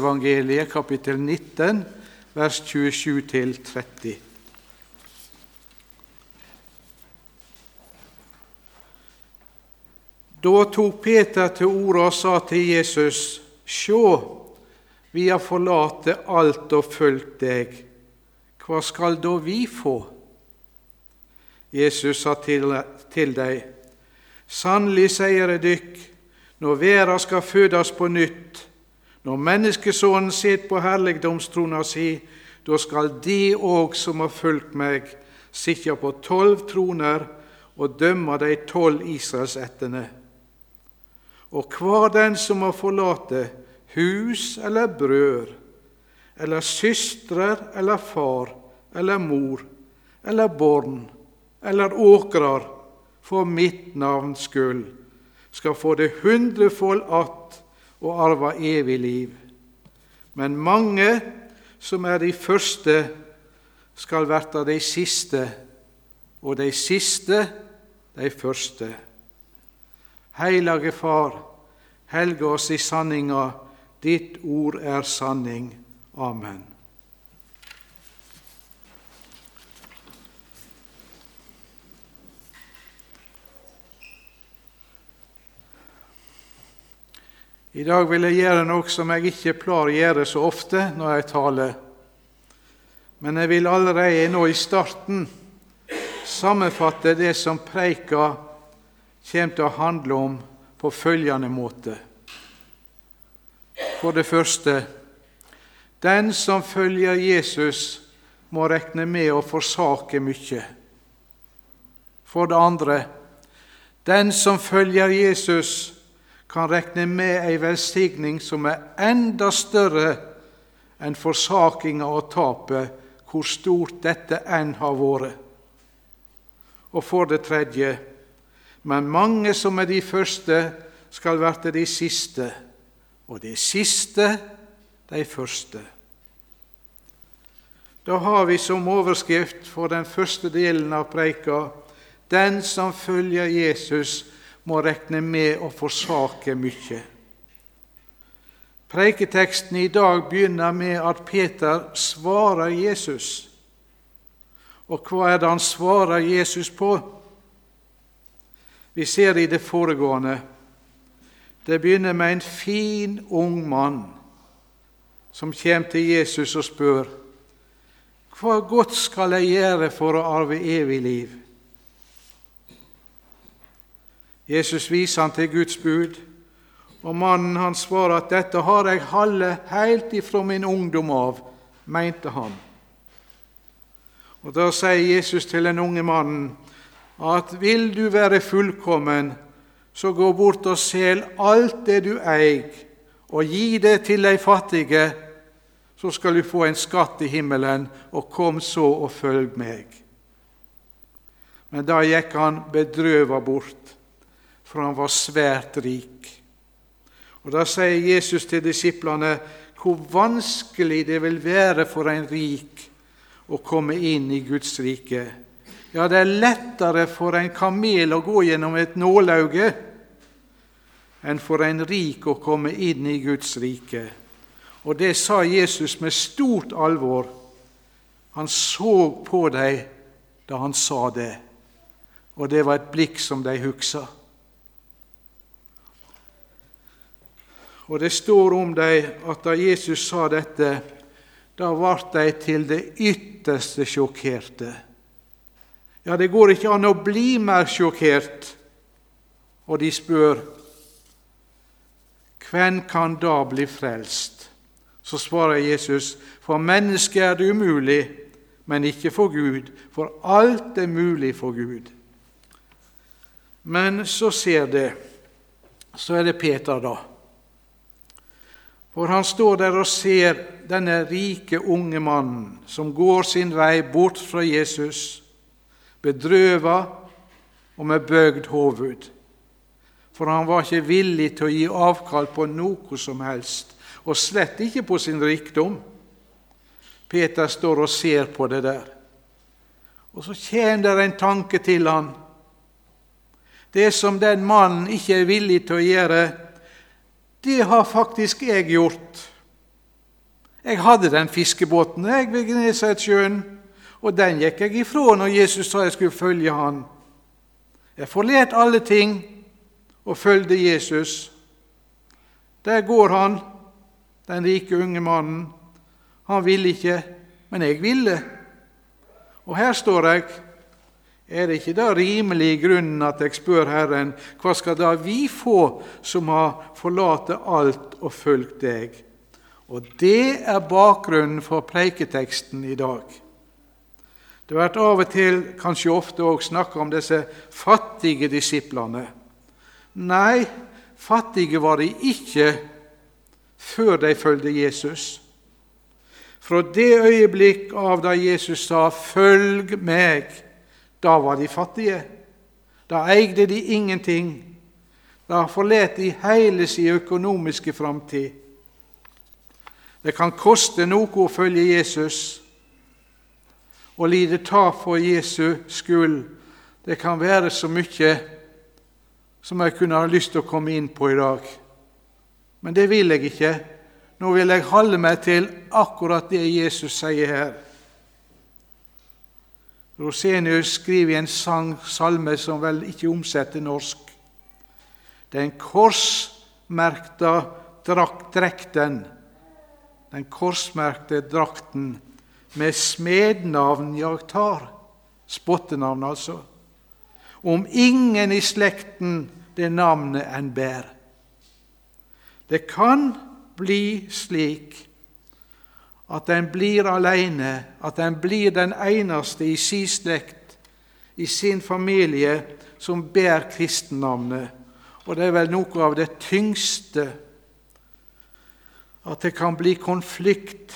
Evangeliet kapittel 19, vers 27-30. Da tok Peter til orde og sa til Jesus, Sjå, vi har forlatt alt og fulgt deg. Hva skal da vi få? Jesus sa til, til dem, Sannelig sier jeg dykk, når verda skal fødes på nytt, når Menneskesonen sitter på herligdomstrona si, da skal de òg som har fulgt meg, sitte på tolv troner og dømme de tolv Israelsettene. Og hver den som har forlatt hus eller brød, eller søstrer eller far eller mor eller barn eller åkrar for mitt navns skyld, skal få det hundrefold att og arva evig liv. Men mange som er de første, skal verta de siste, og de siste de første. Heilage Far, helge oss i sanninga, ditt ord er sanning. Amen. I dag vil jeg gjøre noe som jeg ikke pleier å gjøre så ofte når jeg taler. Men jeg vil allerede nå i starten sammenfatte det som preika kommer til å handle om, på følgende måte. For det første den som følger Jesus, må regne med å forsake mye. For det andre den som følger Jesus, kan rekne med ei velsigning som er enda større enn forsakinga og tapet, hvor stort dette enn har vært. Og for det tredje men mange som er de første, skal verte de siste, og de siste de første. Da har vi som overskrift for den første delen av preika den som følger Jesus, må regne med å forsake mye. Preiketeksten i dag begynner med at Peter svarer Jesus. Og hva er det han svarer Jesus på? Vi ser i det foregående. Det begynner med en fin, ung mann som kommer til Jesus og spør hva godt skal jeg gjøre for å arve evig liv? Jesus viser han til Guds bud, og mannen han svarer at 'dette har jeg halve helt ifra min ungdom av', mente han. Og Da sier Jesus til den unge mannen at 'vil du være fullkommen, så gå bort og sel alt det du eier, og gi det til de fattige, så skal du få en skatt i himmelen, og kom så og følg meg.' Men da gikk han bedrøva bort for han var svært rik. Og Da sier Jesus til disiplene hvor vanskelig det vil være for en rik å komme inn i Guds rike. Ja, det er lettere for en kamel å gå gjennom et nålauge enn for en rik å komme inn i Guds rike. Og det sa Jesus med stort alvor. Han så på dem da han sa det, og det var et blikk som de huksa. Og det står om dem at da Jesus sa dette, da ble de til det ytterste sjokkerte. Ja, det går ikke an å bli mer sjokkert. Og de spør hvem kan da bli frelst? Så svarer Jesus, for mennesket er det umulig, men ikke for Gud, for alt er mulig for Gud. Men så ser det, så er det Peter, da. For han står der og ser denne rike, unge mannen som går sin vei bort fra Jesus, bedrøva og med bøgd hoved. For han var ikke villig til å gi avkall på noe som helst, og slett ikke på sin rikdom. Peter står og ser på det der. Og så kommer det en tanke til han. Det som den mannen ikke er villig til å gjøre, det har faktisk jeg gjort. Jeg hadde den fiskebåten jeg ved Genesaretsjøen, og den gikk jeg ifra når Jesus sa jeg skulle følge han. Jeg forlot alle ting og følgde Jesus. Der går han, den rike unge mannen. Han ville ikke, men jeg ville. Og her står jeg. Er det ikke da rimelig i grunnen at jeg spør Herren, hva skal da vi få som har forlatt alt og fulgt deg? Og det er bakgrunnen for preiketeksten i dag. Det vært av og til, kanskje ofte òg, snakka om disse fattige disiplene. Nei, fattige var de ikke før de fulgte Jesus. Fra det øyeblikk av da Jesus sa 'følg meg', da var de fattige. Da eide de ingenting. Da forlot de hele sin økonomiske framtid. Det kan koste noe å følge Jesus og lide tap for Jesu skyld. Det kan være så mye som jeg kunne ha lyst til å komme inn på i dag. Men det vil jeg ikke. Nå vil jeg holde meg til akkurat det Jesus sier her. Rosenius skriver i en sang, salme som vel ikke omsetter norsk. Den korsmerkta drakten, den korsmerkte drakten med smednavn jeg tar, spottenavn altså, om ingen i slekten det navnet en bær. Det kan bli slik at en blir alene, at en blir den eneste i sin slekt, i sin familie, som bærer kristennavnet. Og det er vel noe av det tyngste at det kan bli konflikt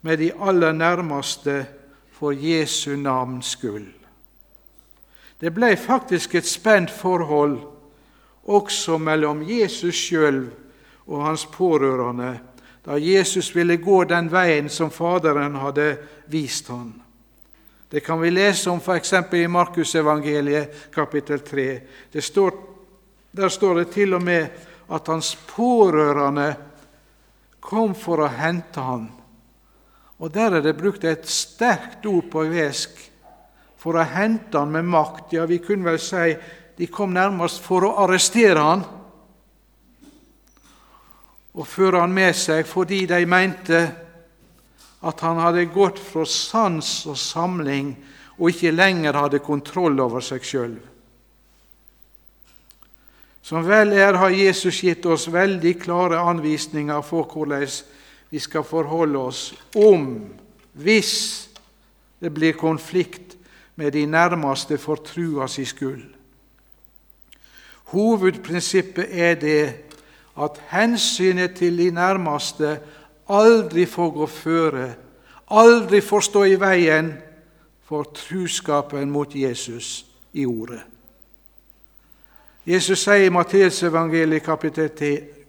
med de aller nærmeste for Jesu navns skyld. Det ble faktisk et spent forhold også mellom Jesus sjøl og hans pårørende da Jesus ville gå den veien som Faderen hadde vist ham. Det kan vi lese om f.eks. i Markusevangeliet kapittel 3. Står, der står det til og med at hans pårørende kom for å hente ham. Og Der er det brukt et sterkt ord på gresk for å hente ham med makt. Ja, vi kunne vel si de kom nærmest for å arrestere han og føre han med seg fordi de mente at han hadde gått fra sans og samling og ikke lenger hadde kontroll over seg sjøl. Som vel er, har Jesus gitt oss veldig klare anvisninger for hvordan vi skal forholde oss om, hvis det blir konflikt med de nærmeste for trua si skyld. Hovedprinsippet er det at hensynet til de nærmeste aldri får gå føre, aldri får stå i veien for truskapen mot Jesus i ordet. Jesus sier i Matteusevangeliet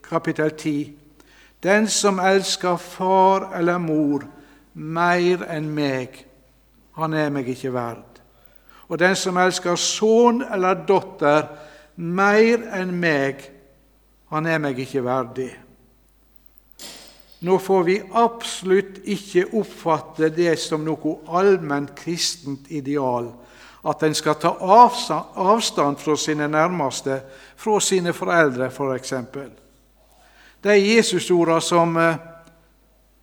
kapittel 10 Den som elsker far eller mor mer enn meg, han er meg ikke verd. Og den som elsker sønn eller datter mer enn meg, han er meg ikke verdig. Nå får vi absolutt ikke oppfatte det som noe allment kristent ideal at en skal ta avstand fra sine nærmeste, fra sine foreldre f.eks. For de Jesusordene som eh,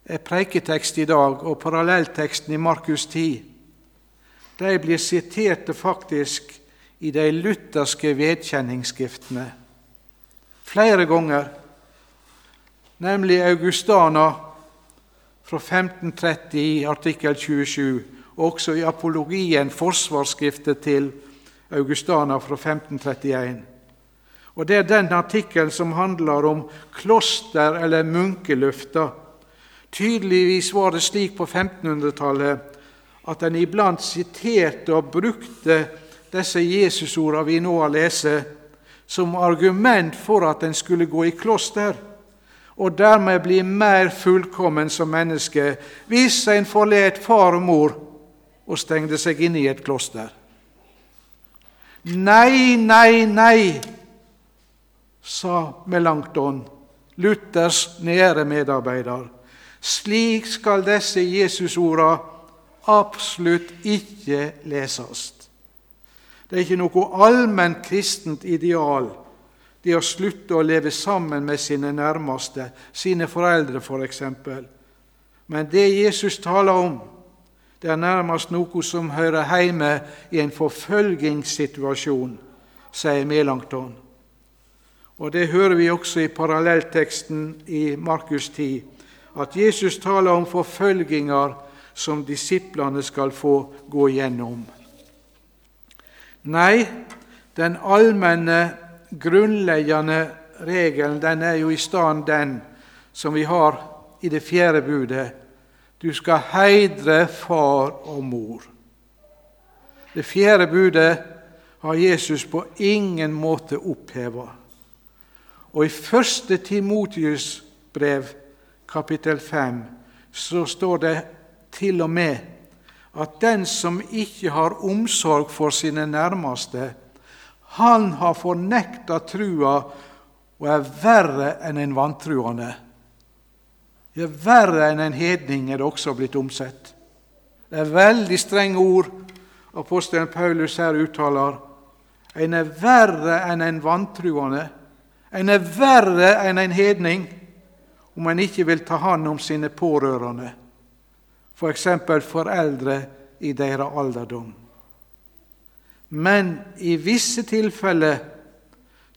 er preiketekst i dag, og parallellteksten i Markus 10, de blir siterte faktisk i de lutherske vedkjenningsskriftene flere ganger, nemlig Augustana fra 1530 i artikkel 27 også i apologien, forsvarsskriftet til Augustana fra 1531. Og Det er den artikkelen som handler om kloster eller munkelufter. Tydeligvis var det slik på 1500-tallet at en iblant siterte og brukte disse Jesusordene vi nå har lest, som argument for at en skulle gå i kloster, og dermed bli mer fullkommen som menneske hvis en forlet far og mor og stengte seg inne i et kloster. Nei, nei, nei, sa Melankton, Luthers nære medarbeider. Slik skal disse Jesusorda absolutt ikke leses. Det er ikke noe allment kristent ideal, det å slutte å leve sammen med sine nærmeste, sine foreldre f.eks. For Men det Jesus taler om, det er nærmest noe som hører hjemme i en forfølgingssituasjon, sier Melankton. Og Det hører vi også i parallellteksten i Markus 10, at Jesus taler om forfølginger som disiplene skal få gå gjennom. Nei, den allmenne, grunnleggende regelen den er jo i stedet den som vi har i det fjerde budet. Du skal heidre far og mor. Det fjerde budet har Jesus på ingen måte oppheva. Og i første Timotius brev, kapittel 5, så står det til og med at den som ikke har omsorg for sine nærmeste, han har fornekta trua og er verre enn en vantruende. Det er verre enn en hedning er det også blitt omsett. Det er veldig strenge ord apostelen Paulus her uttaler. En er verre enn en vantruende. En er verre enn en hedning om en ikke vil ta hånd om sine pårørende f.eks. For foreldre i deres alderdom. Men i visse tilfeller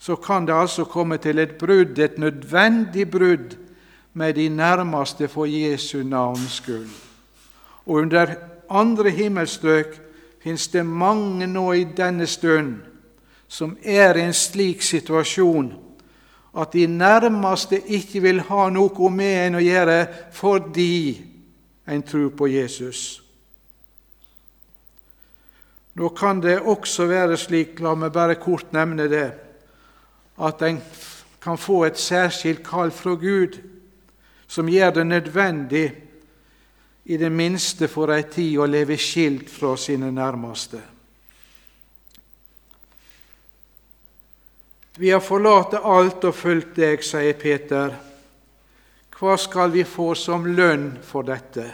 så kan det altså komme til et brudd, et nødvendig brudd, med de nærmeste for Jesu navns skyld. Og under andre himmelstrøk fins det mange nå i denne stund som er i en slik situasjon at de nærmeste ikke vil ha noe med en å gjøre fordi en tro på Jesus. Nå kan det også være slik, la meg bare kort nevne det, at en kan få et særskilt kall fra Gud som gjør det nødvendig i det minste for ei tid å leve skilt fra sine nærmeste. Vi har forlatt alt og fulgt deg, sier Peter. Hva skal vi få som lønn for dette?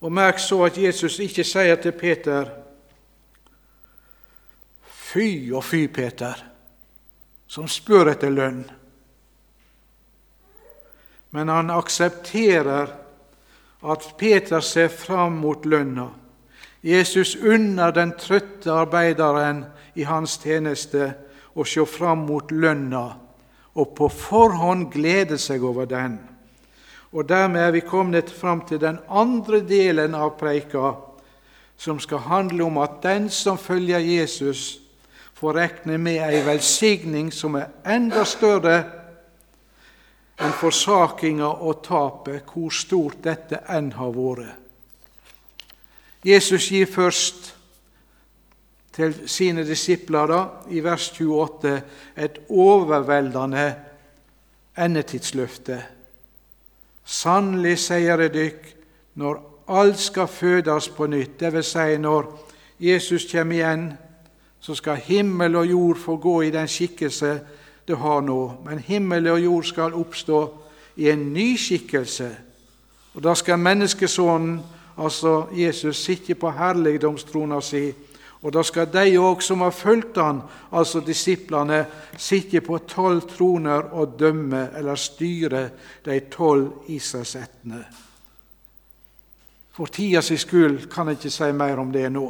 Og Merk så at Jesus ikke sier til Peter Fy og fy, Peter, som spør etter lønn. Men han aksepterer at Peter ser fram mot lønna. Jesus unner den trøtte arbeideren i hans tjeneste å se fram mot lønna og på forhånd glede seg over den. Og Dermed er vi kommet fram til den andre delen av preika, som skal handle om at den som følger Jesus, får regne med ei velsigning som er enda større enn forsakinga og tapet, hvor stort dette enn har vært. Jesus gir først til sine disipler da, i vers 28 et overveldende endetidsløfte. Sannelig, sier jeg dykk, når alt skal fødes på nytt, dvs. Si når Jesus kommer igjen, så skal himmel og jord få gå i den skikkelse det har nå. Men himmel og jord skal oppstå i en ny skikkelse. Og da skal menneskesonen, altså Jesus, sitte på herligdomstrona si og da skal de òg som har fulgt han, altså disiplene, sitte på tolv troner og dømme eller styre de tolv Israelsettene. For tida si skyld kan jeg ikke si mer om det nå.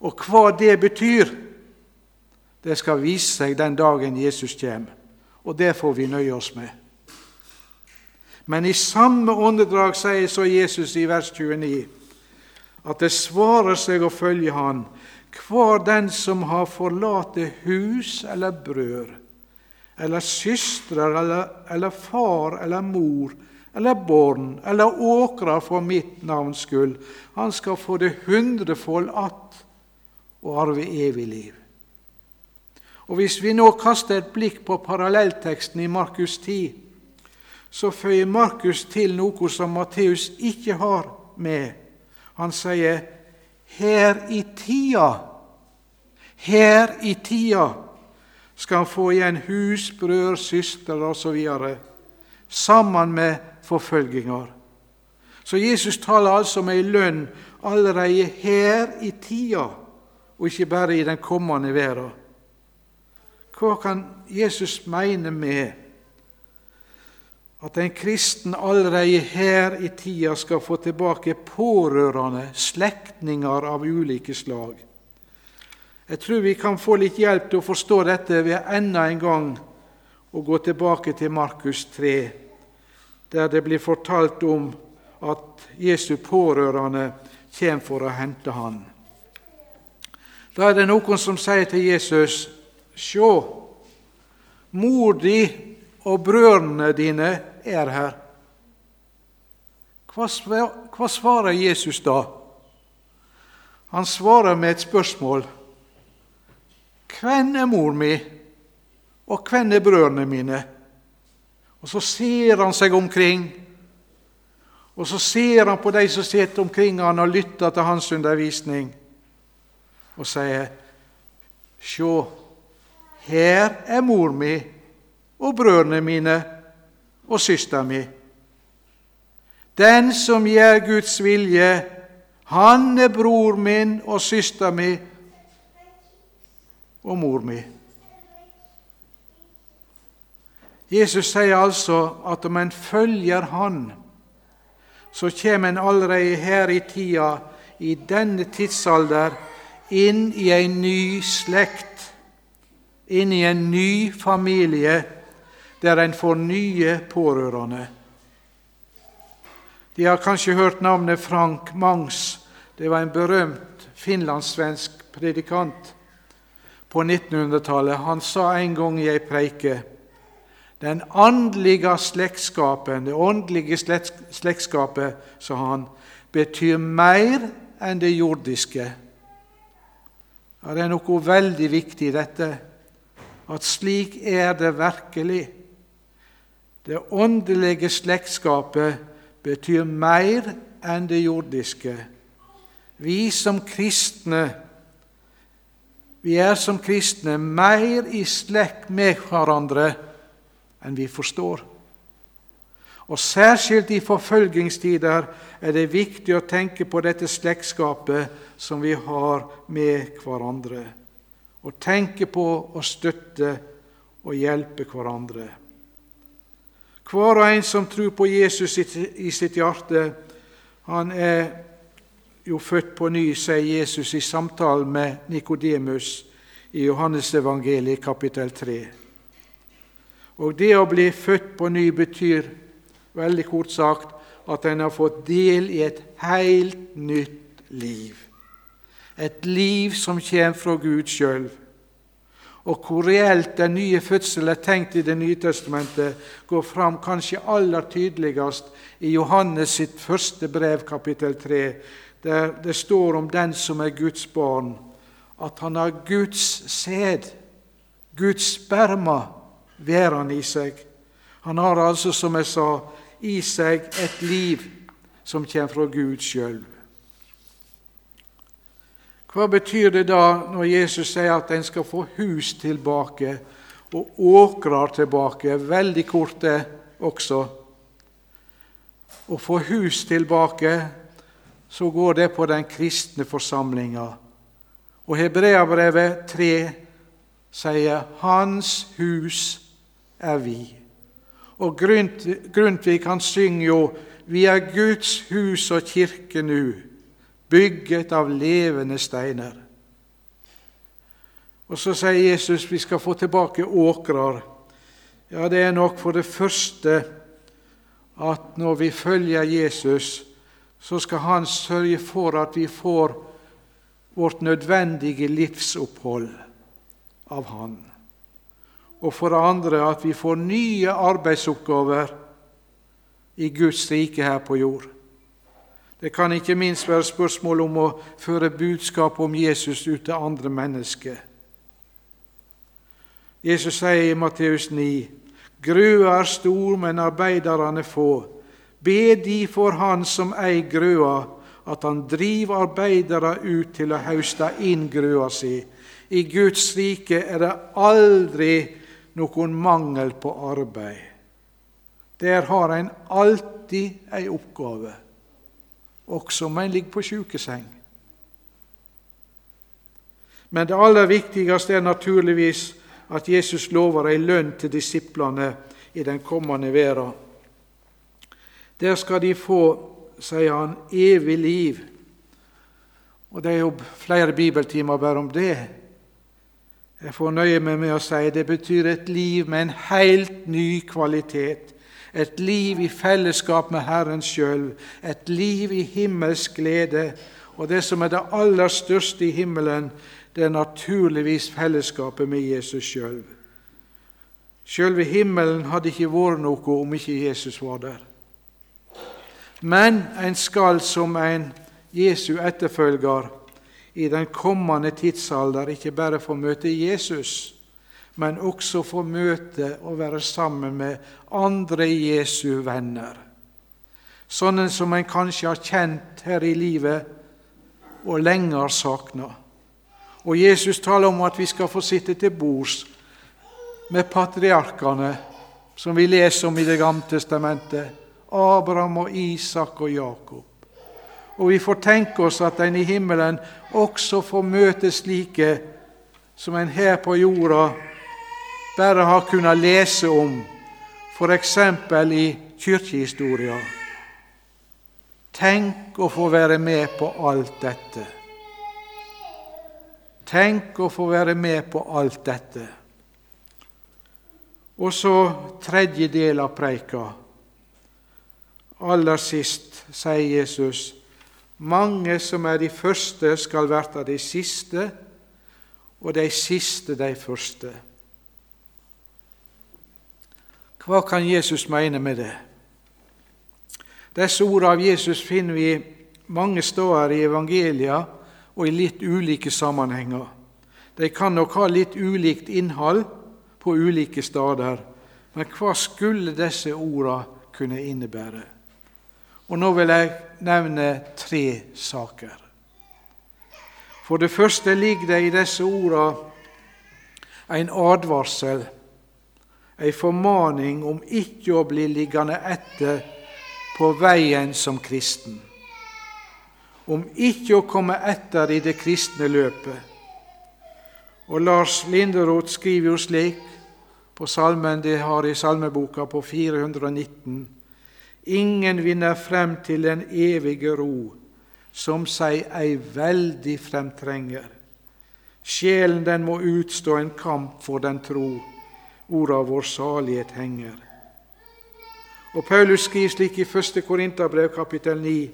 Og hva det betyr, det skal vise seg den dagen Jesus kommer. Og det får vi nøye oss med. Men i samme åndedrag sier så Jesus i vers 29 at det svarer seg å følge Han, hver den som har forlate hus eller brød, eller søstre eller, eller far eller mor eller barn eller åkrer for mitt navns skyld, han skal få det hundrefold att og arve evig liv. Og Hvis vi nå kaster et blikk på parallellteksten i Markus 10, så føyer Markus til noe som Matteus ikke har med han sier, 'Her i tida, her i tida skal han få igjen hus, brødre, søstre osv.' sammen med forfølginger. Så Jesus taler altså om ei lønn allerede her i tida, og ikke bare i den kommende verden. Hva kan Jesus mene med at en kristen allerede her i tida skal få tilbake pårørende, slektninger av ulike slag? Jeg tror vi kan få litt hjelp til å forstå dette ved enda en gang å gå tilbake til Markus 3, der det blir fortalt om at Jesu pårørende kommer for å hente han. Da er det noen som sier til Jesus Sjå, mor di og brødrene dine er her. Hva svarer Jesus da? Han svarer med et spørsmål. Hvem er mor mi, og hvem er brødrene mine? Og så ser han seg omkring, og så ser han på de som sitter omkring han og lytter til hans undervisning, og sier, Sjå, her er mor mi og brødrene mine og søstera mi. Den som gjør Guds vilje, han er bror min og søstera mi og mor mi. Jesus sier altså at om en følger Han, så kommer en allerede her i tida, i denne tidsalder, inn i en ny slekt, inn i en ny familie der en får nye pårørende. De har kanskje hørt navnet Frank Mangs. Det var en berømt finlandssvensk predikant på 1900-tallet. Han sa en gang i ei preike den åndelige slektskapen, det åndelige slektskapet, sa han, betyr mer enn det jordiske. Ja, Det er noe veldig viktig i dette, at slik er det virkelig. Det åndelige slektskapet betyr mer enn det jordiske. Vi som kristne vi er som kristne mer i slekt med hverandre enn vi forstår. Og Særskilt i forfølgingstider er det viktig å tenke på dette slektskapet som vi har med hverandre, og tenke på å støtte og hjelpe hverandre. Hver og en som tror på Jesus i sitt hjerte, han er jo født på ny, sier Jesus i samtalen med Nikodemus i Johannesevangeliet kapittel 3. Og det å bli født på ny betyr veldig kort sagt at en har fått del i et helt nytt liv. Et liv som kommer fra Gud sjøl og hvor reelt den nye fødsel er tenkt i Det nye testamentet, går fram kanskje aller tydeligst i Johannes sitt første brev, kapittel 3, der det står om den som er Guds barn, at han har Guds sæd, Guds sperma, værende i seg. Han har altså, som jeg sa, i seg et liv som kommer fra Gud sjøl. Hva betyr det da når Jesus sier at en skal få hus tilbake og åkrer tilbake? Veldig kort, det også. Å få hus tilbake, så går det på den kristne forsamlinga. Og Hebreabrevet 3 sier 'Hans hus er vi'. Og Grundtvig han synger jo 'Vi er Guds hus og kirke nu' bygget av levende steiner. Og så sier Jesus vi skal få tilbake åkrer. Ja, det er nok for det første at når vi følger Jesus, så skal Han sørge for at vi får vårt nødvendige livsopphold av Han. Og for det andre at vi får nye arbeidsoppgaver i Guds rike her på jord. Det kan ikke minst være spørsmål om å føre budskap om Jesus ut til andre mennesker. Jesus sier i Matteus 9.: Grøa er stor, men arbeiderne få. Be de for Han som eier grøa, at han driver arbeidere ut til å hauste inn grøa si. I Guds rike er det aldri noen mangel på arbeid. Der har en alltid ei oppgave, også om en ligger på sjukeseng. Men det aller viktigste er naturligvis at Jesus lover ei lønn til disiplene i den kommende verden. Der skal de få, sier han, evig liv. Og Det er jo flere bibeltimer bare om det. Jeg får nøye meg med å si det betyr et liv med en helt ny kvalitet. Et liv i fellesskap med Herren sjøl, et liv i himmelsk glede. Og det som er det aller største i himmelen, det er naturligvis fellesskapet med Jesus sjøl. Sjølve himmelen hadde ikke vært noe om ikke Jesus var der. Men en skal som en Jesu etterfølger i den kommende tidsalder ikke bare få møte Jesus, men også få møte og være sammen med andre Jesu venner. Sånne som en kanskje har kjent her i livet og lenge har savna. Og Jesus taler om at vi skal få sitte til bords med patriarkene som vi leser om i Det gamle testamentet. Abraham og Isak og Jakob. Og vi får tenke oss at en i himmelen også får møte slike som en her på jorda bare har kunnet lese om, f.eks. i kirkehistoria. Tenk å få være med på alt dette. Tenk å få være med på alt dette. Og så tredje del av preika. Aller sist sier Jesus mange som er de første, skal verta de siste, og de siste de første. Hva kan Jesus mene med det? Disse ordene av Jesus finner vi mange steder i evangelia og i litt ulike sammenhenger. De kan nok ha litt ulikt innhold på ulike steder, men hva skulle disse ordene kunne innebære? Og Nå vil jeg nevne tre saker. For det første ligger det i disse ordene en advarsel, en formaning om ikke å bli liggende etter på veien som kristen om ikke å komme etter i det kristne løpet. Og Lars Linderoth skriver jo slik på salmen de har i salmeboka på 419.: Ingen vinner frem til den evige ro, som seg ei veldig fremtrenger. Sjelen den må utstå en kamp for den tro, orda vår salighet henger. Og Paulus skriver slik i 1. Korinterbrev kapittel 9.: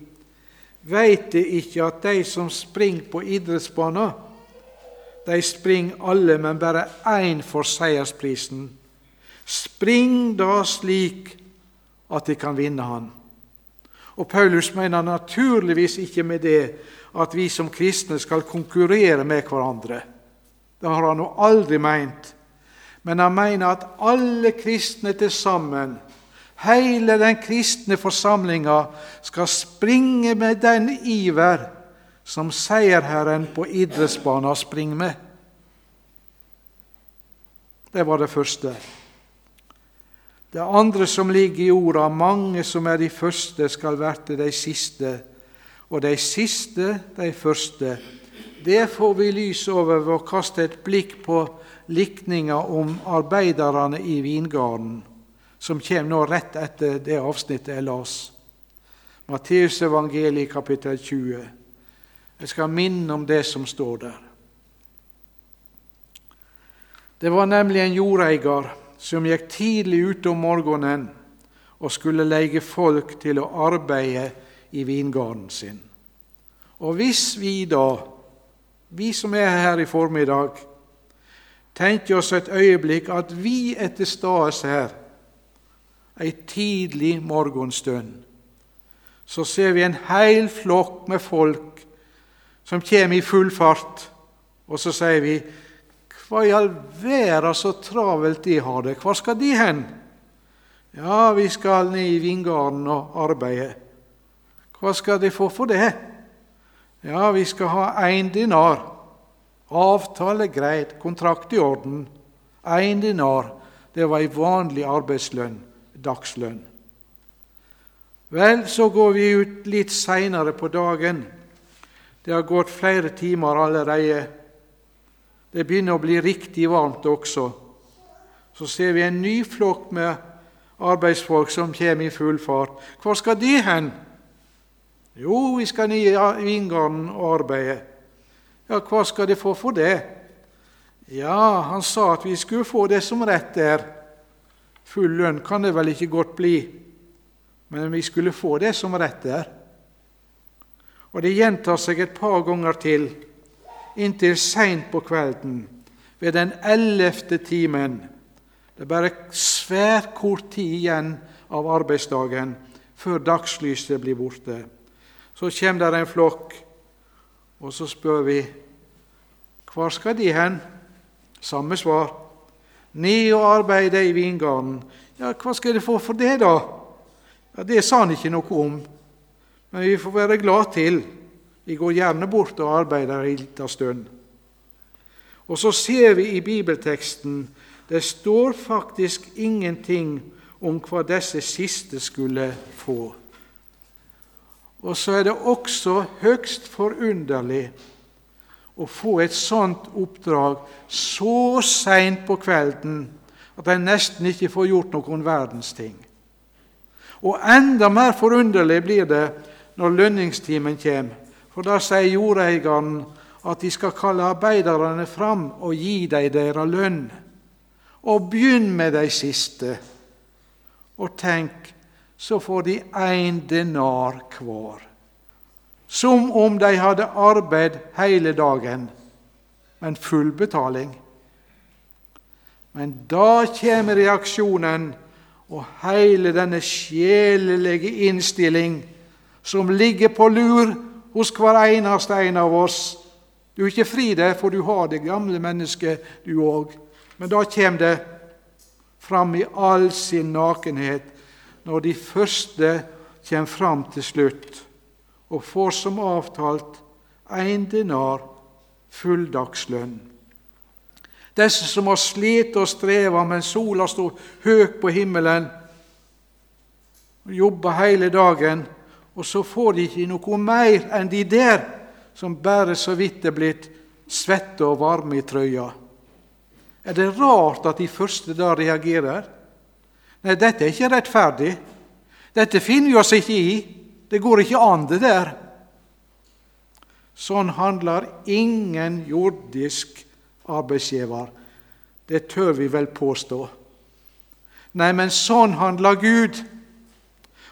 Veit de ikke at de som springer på idrettsbanen, de springer alle, men bare én får seiersprisen. Spring da slik at de kan vinne han. Og Paulus mener naturligvis ikke med det at vi som kristne skal konkurrere med hverandre. Det har han jo aldri meint. Men han mener at alle kristne til sammen Hele den kristne forsamlinga skal springe med den iver som seierherren på idrettsbanen springer med. Det var det første. Det andre som ligger i orda, mange som er de første, skal verte de siste, og de siste de første. Det får vi lys over ved å kaste et blikk på likninga om arbeiderne i vingarden som kommer nå rett etter det avsnittet jeg las. Matteusevangeliet kapittel 20. Jeg skal minne om det som står der. Det var nemlig en jordeier som gikk tidlig ute om morgenen og skulle leie folk til å arbeide i vingarden sin. Og hvis vi da, vi som er her i formiddag, tenke oss et øyeblikk at vi er til stede her ei tidlig morgenstund, så ser vi en heil flokk med folk som kommer i full fart, og så sier vi hva i all verden så travelt de har det, hvor skal de hen? Ja, vi skal ned i vingarden og arbeide. Hva skal de få for det? Ja, vi skal ha én dinar. Avtale greit, kontrakt i orden. Én dinar, det var ei vanlig arbeidslønn dagslønn. Vel, så går vi ut litt seinere på dagen. Det har gått flere timer allerede. Det begynner å bli riktig varmt også. Så ser vi en ny flokk med arbeidsfolk som kommer i full fart. Hvor skal de hen? Jo, vi skal ned i vingården og arbeide. Ja, hva skal de få for det? Ja, han sa at vi skulle få det som rett er. Full lønn kan det vel ikke godt bli, men vi skulle få det som rett er. Og det gjentar seg et par ganger til, inntil seint på kvelden, ved den ellevte timen. Det er bare svært kort tid igjen av arbeidsdagen før dagslyset blir borte. Så kommer der en flokk, og så spør vi hvor skal de hen? Samme svar. Ned og arbeide i vingarden. Ja, hva skal de få for det, da? Ja, Det sa han ikke noe om, men vi får være glad til. Vi går gjerne bort og arbeider en liten stund. Og så ser vi i bibelteksten det står faktisk ingenting om hva disse siste skulle få. Og så er det også høgst forunderlig å få et sånt oppdrag så seint på kvelden at en nesten ikke får gjort noen verdens ting. Og enda mer forunderlig blir det når lønningstimen kommer, for da sier jordeieren at de skal kalle arbeiderne fram og gi dem deres lønn. Og begynn med de siste. Og tenk, så får de én denar hver som om de hadde arbeid hele dagen, men full betaling. Men da kommer reaksjonen og hele denne sjelelige innstilling som ligger på lur hos hver eneste en av oss. Du er ikke fri det, for du har det gamle mennesket, du òg. Men da kommer det fram i all sin nakenhet når de første kommer fram til slutt og får som avtalt én denar fulldagslønn. Disse som har slitt og streva mens sola står høyt på himmelen, jobber hele dagen, og så får de ikke noe mer enn de der som bare så vidt er blitt svette og varme i trøya. Er det rart at de første da reagerer? Nei, dette er ikke rettferdig. Dette finner vi oss ikke i. Det går ikke an, det der. Sånn handler ingen jordisk arbeidsgiver. Det tør vi vel påstå. Nei, men sånn handler Gud.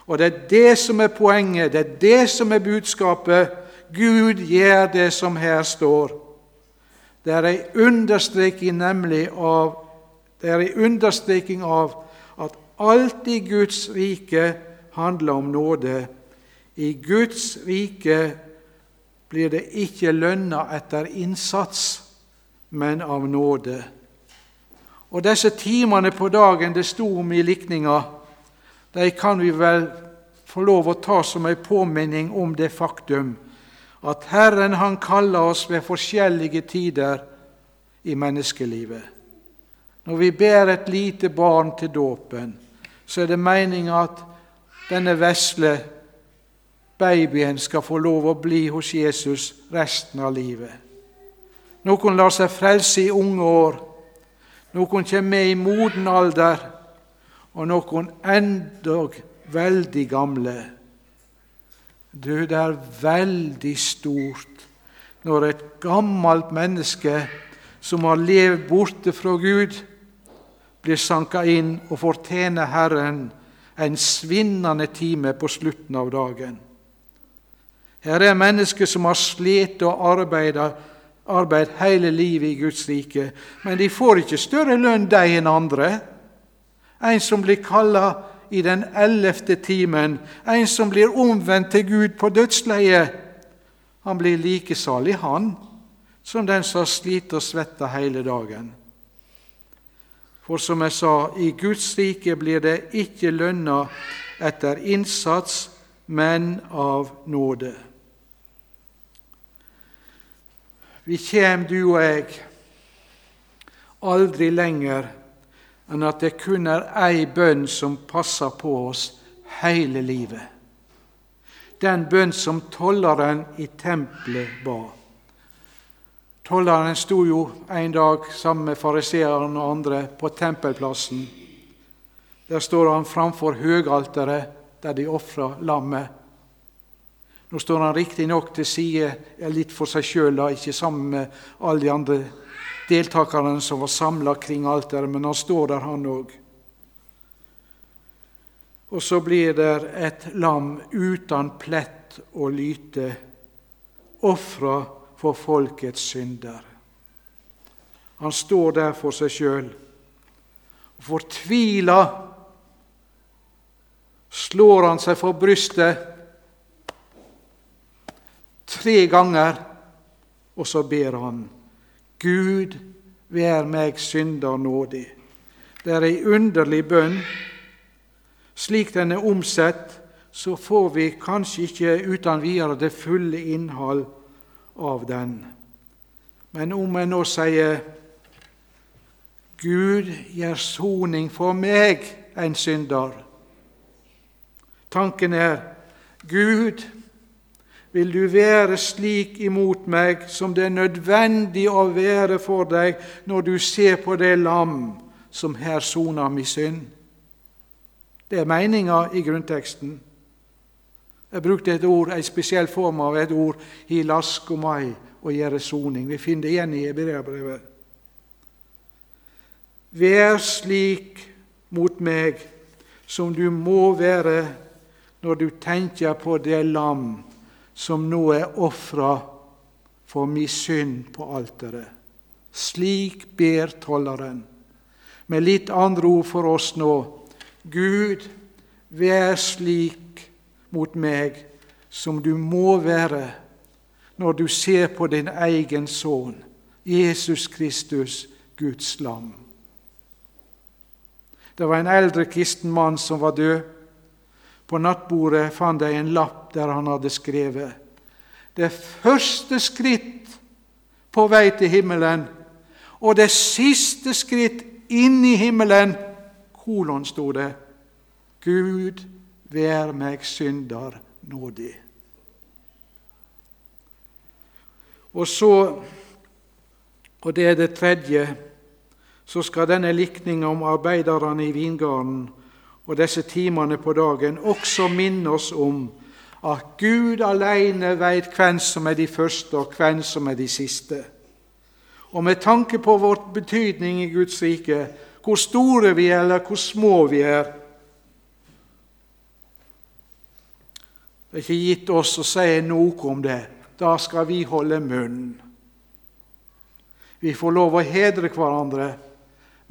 Og det er det som er poenget, det er det som er budskapet. Gud gjør det som her står. Det er ei understreking er ei understreking av alt i Guds rike handler om nåde. I Guds rike blir det ikke lønna etter innsats, men av nåde. Og disse timene på dagen det sto om i likninga, de kan vi vel få lov å ta som en påminning om det faktum at Herren han kaller oss ved forskjellige tider i menneskelivet. Når vi ber et lite barn til dåpen, så er det meninga at denne vesle babyen skal få lov å bli hos Jesus resten av livet. Noen lar seg frelse i unge år, noen kommer med i moden alder, og noen endog veldig gamle. Du, det er veldig stort når et gammelt menneske som har levd borte fra Gud, blir sanka inn og får tjene Herren en svinnende time på slutten av dagen. Her er mennesker som har slitt og arbeidet arbeid hele livet i Guds rike, men de får ikke større lønn, de enn andre. En som blir kalla i den ellevte timen, en som blir omvendt til Gud på dødsleiet. Han blir like salig, han, som den som har slitt og svetta hele dagen. For som jeg sa, i Guds rike blir det ikke lønna etter innsats, men av nåde. Vi kjem, du og jeg, aldri lenger enn at det kun er ei bønn som passer på oss hele livet. den bønn som tolleren i tempelet ba. Tolleren sto jo en dag sammen med fariseeren og andre på tempelplassen. Der står han framfor høgalteret der de ofra lammet. Nå står han riktignok til side litt for seg sjøl, ikke sammen med alle de andre deltakerne som var samla kring alteret, men han står der, han òg. Og så blir det et lam uten plett og lyte, ofra for folkets synder. Han står der for seg sjøl. Fortvila slår han seg for brystet tre ganger, og så ber han Gud, vær meg synder nådig. Det er ei underlig bønn. Slik den er omsett, så får vi kanskje ikke uten videre det fulle innhold av den. Men om en nå sier Gud gjør soning for meg, en synder Tanken er Gud, vil du være slik imot meg som det er nødvendig å være for deg når du ser på det lam som her soner min synd. Det er meninga i grunnteksten. Jeg brukte et ord, en spesiell form av et ord, hilaskomai, å gjøre soning. Vi finner det igjen i Hebreabrevet. Vær slik mot meg som du må være når du tenker på det lam som nå er ofra for min synd på alteret. Slik ber tolleren. Med litt andre ord for oss nå. Gud, vær slik mot meg som du må være når du ser på din egen sønn, Jesus Kristus, Guds lam. Det var en eldre kristen mann som var død. På nattbordet fant jeg en lapp der han hadde skrevet det første skritt på vei til himmelen og det siste skritt inn i himmelen, kolon sto det, Gud vær meg synder nådig. Og så, og det er det tredje, så skal denne likninga om arbeiderne i vingarden og disse timene på dagen også minne oss om at Gud alene veit hvem som er de første, og hvem som er de siste. Og med tanke på vår betydning i Guds rike, hvor store vi er, eller hvor små vi er Det er ikke gitt oss å si noe om det. Da skal vi holde munn. Vi får lov å hedre hverandre,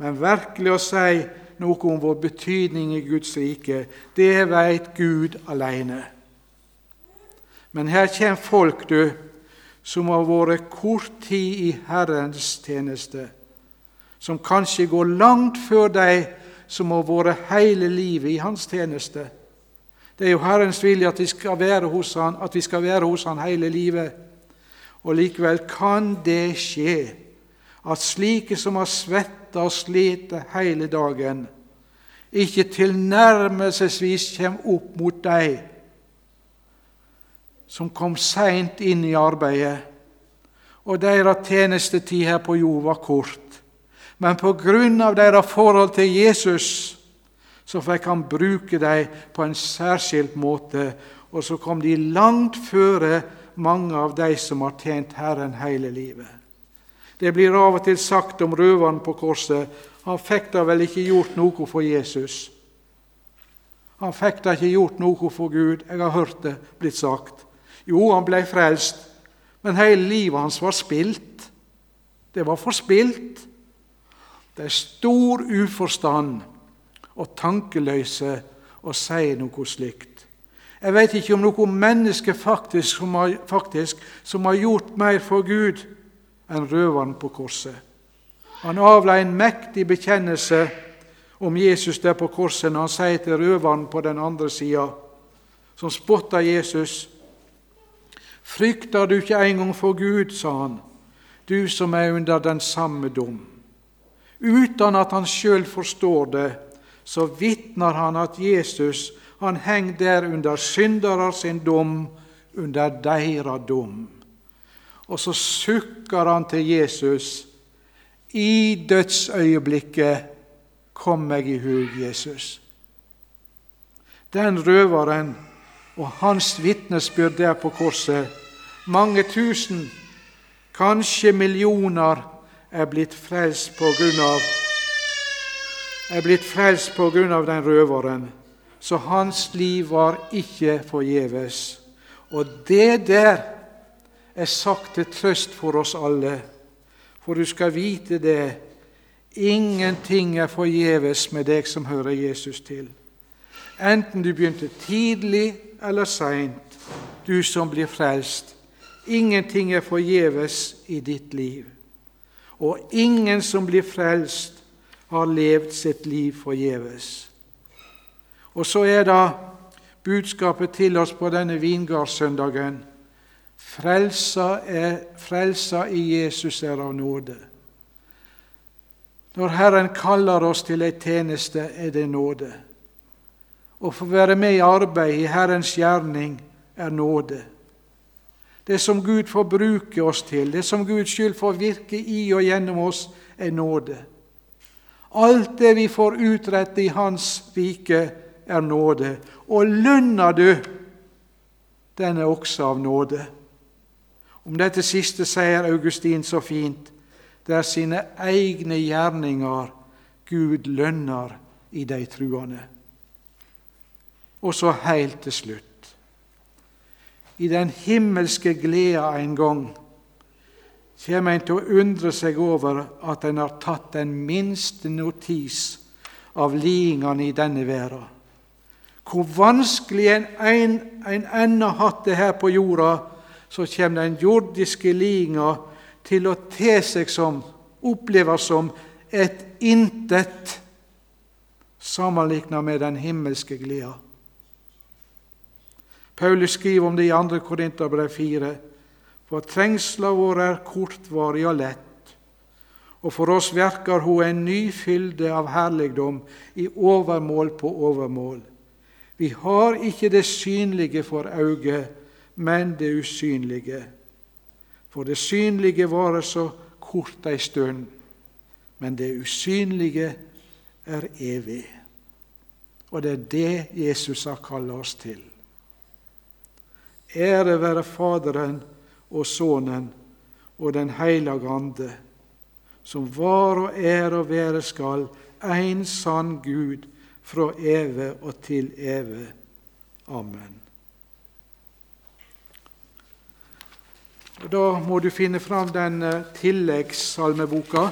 men virkelig å si noe om vår betydning i Guds rike, det veit Gud alene. Men her kommer folk, du, som har vært kort tid i Herrens tjeneste, som kanskje går langt før de som har vært hele livet i Hans tjeneste. Det er jo Herrens vilje at vi skal være hos Han, at vi skal være hos Han hele livet. Og likevel kan det skje at slike som har svetta og slitt hele dagen, ikke tilnærmelsesvis kommer opp mot deg som kom seint inn i arbeidet, og deres tjenestetid her på jord var kort. Men på grunn av deres forhold til Jesus så fikk han bruke dem på en særskilt måte, og så kom de langt føre mange av de som har tjent Herren hele livet. Det blir av og til sagt om røveren på korset han fikk da vel ikke gjort noe for Jesus. Han fikk da ikke gjort noe for Gud. Jeg har hørt det blitt sagt. Jo, han ble frelst, men hele livet hans var spilt. Det var forspilt. Det er stor uforstand og tankeløse å si noe slikt. Jeg vet ikke om noe menneske faktisk som har, faktisk, som har gjort mer for Gud enn røveren på korset. Han avla en mektig bekjennelse om Jesus der på korset når han sier til røveren på den andre sida, som spotta Jesus Frykter du ikke engang for Gud, sa han, du som er under den samme dom. Uten at han sjøl forstår det, så vitner han at Jesus han henger der under syndere sin dom, under deres dom. Og så sukker han til Jesus. I dødsøyeblikket kom meg i hug, Jesus. Den røveren og hans vitnesbyrd der på korset, mange tusen, kanskje millioner, er blitt frelst på grunn av er blitt frelst på grunn av den røveren. Så hans liv var ikke forgjeves. Og det der er sagt til trøst for oss alle, for du skal vite det. Ingenting er forgjeves med deg som hører Jesus til. Enten du begynte tidlig eller seint, du som blir frelst. Ingenting er forgjeves i ditt liv. Og ingen som blir frelst, har levd sitt liv forgjeves. Og så er da budskapet til oss på denne vingardssøndagen frelsa, frelsa i Jesus er av nåde. Når Herren kaller oss til ei tjeneste, er det nåde. Å få være med i arbeid i Herrens gjerning er nåde. Det som Gud får bruke oss til, det som Guds skyld får virke i og gjennom oss, er nåde. Alt det vi får utrette i Hans rike, er nåde. Og lønna du, den er også av nåde. Om dette siste sier Augustin så fint det er sine egne gjerninger Gud lønner i de truende. Og så heilt til slutt. I den himmelske gleda en gang kommer en til å undre seg over at en har tatt den minste notis av lidingene i denne verden. Hvor vanskelig en, en, en enn har hatt det her på jorda, så kommer den jordiske lidinga til å te seg som, oppleves som, et intet sammenlignet med den himmelske gleda. Paulus skriver om det i 2. Korinterbrev 4. For trengsla vår er kortvarig og lett, og for oss verker hun en ny fylde av herligdom i overmål på overmål. Vi har ikke det synlige for øyet, men det usynlige. For det synlige varer så kort ei stund, men det usynlige er evig. Og det er det Jesus har kalt oss til. Ære være Faderen og Sønnen og Den hellige Ande, som var og er og være skal, en sann Gud, fra evig og til evig. Amen. Da må du finne fram den eh, tilleggssalmeboka.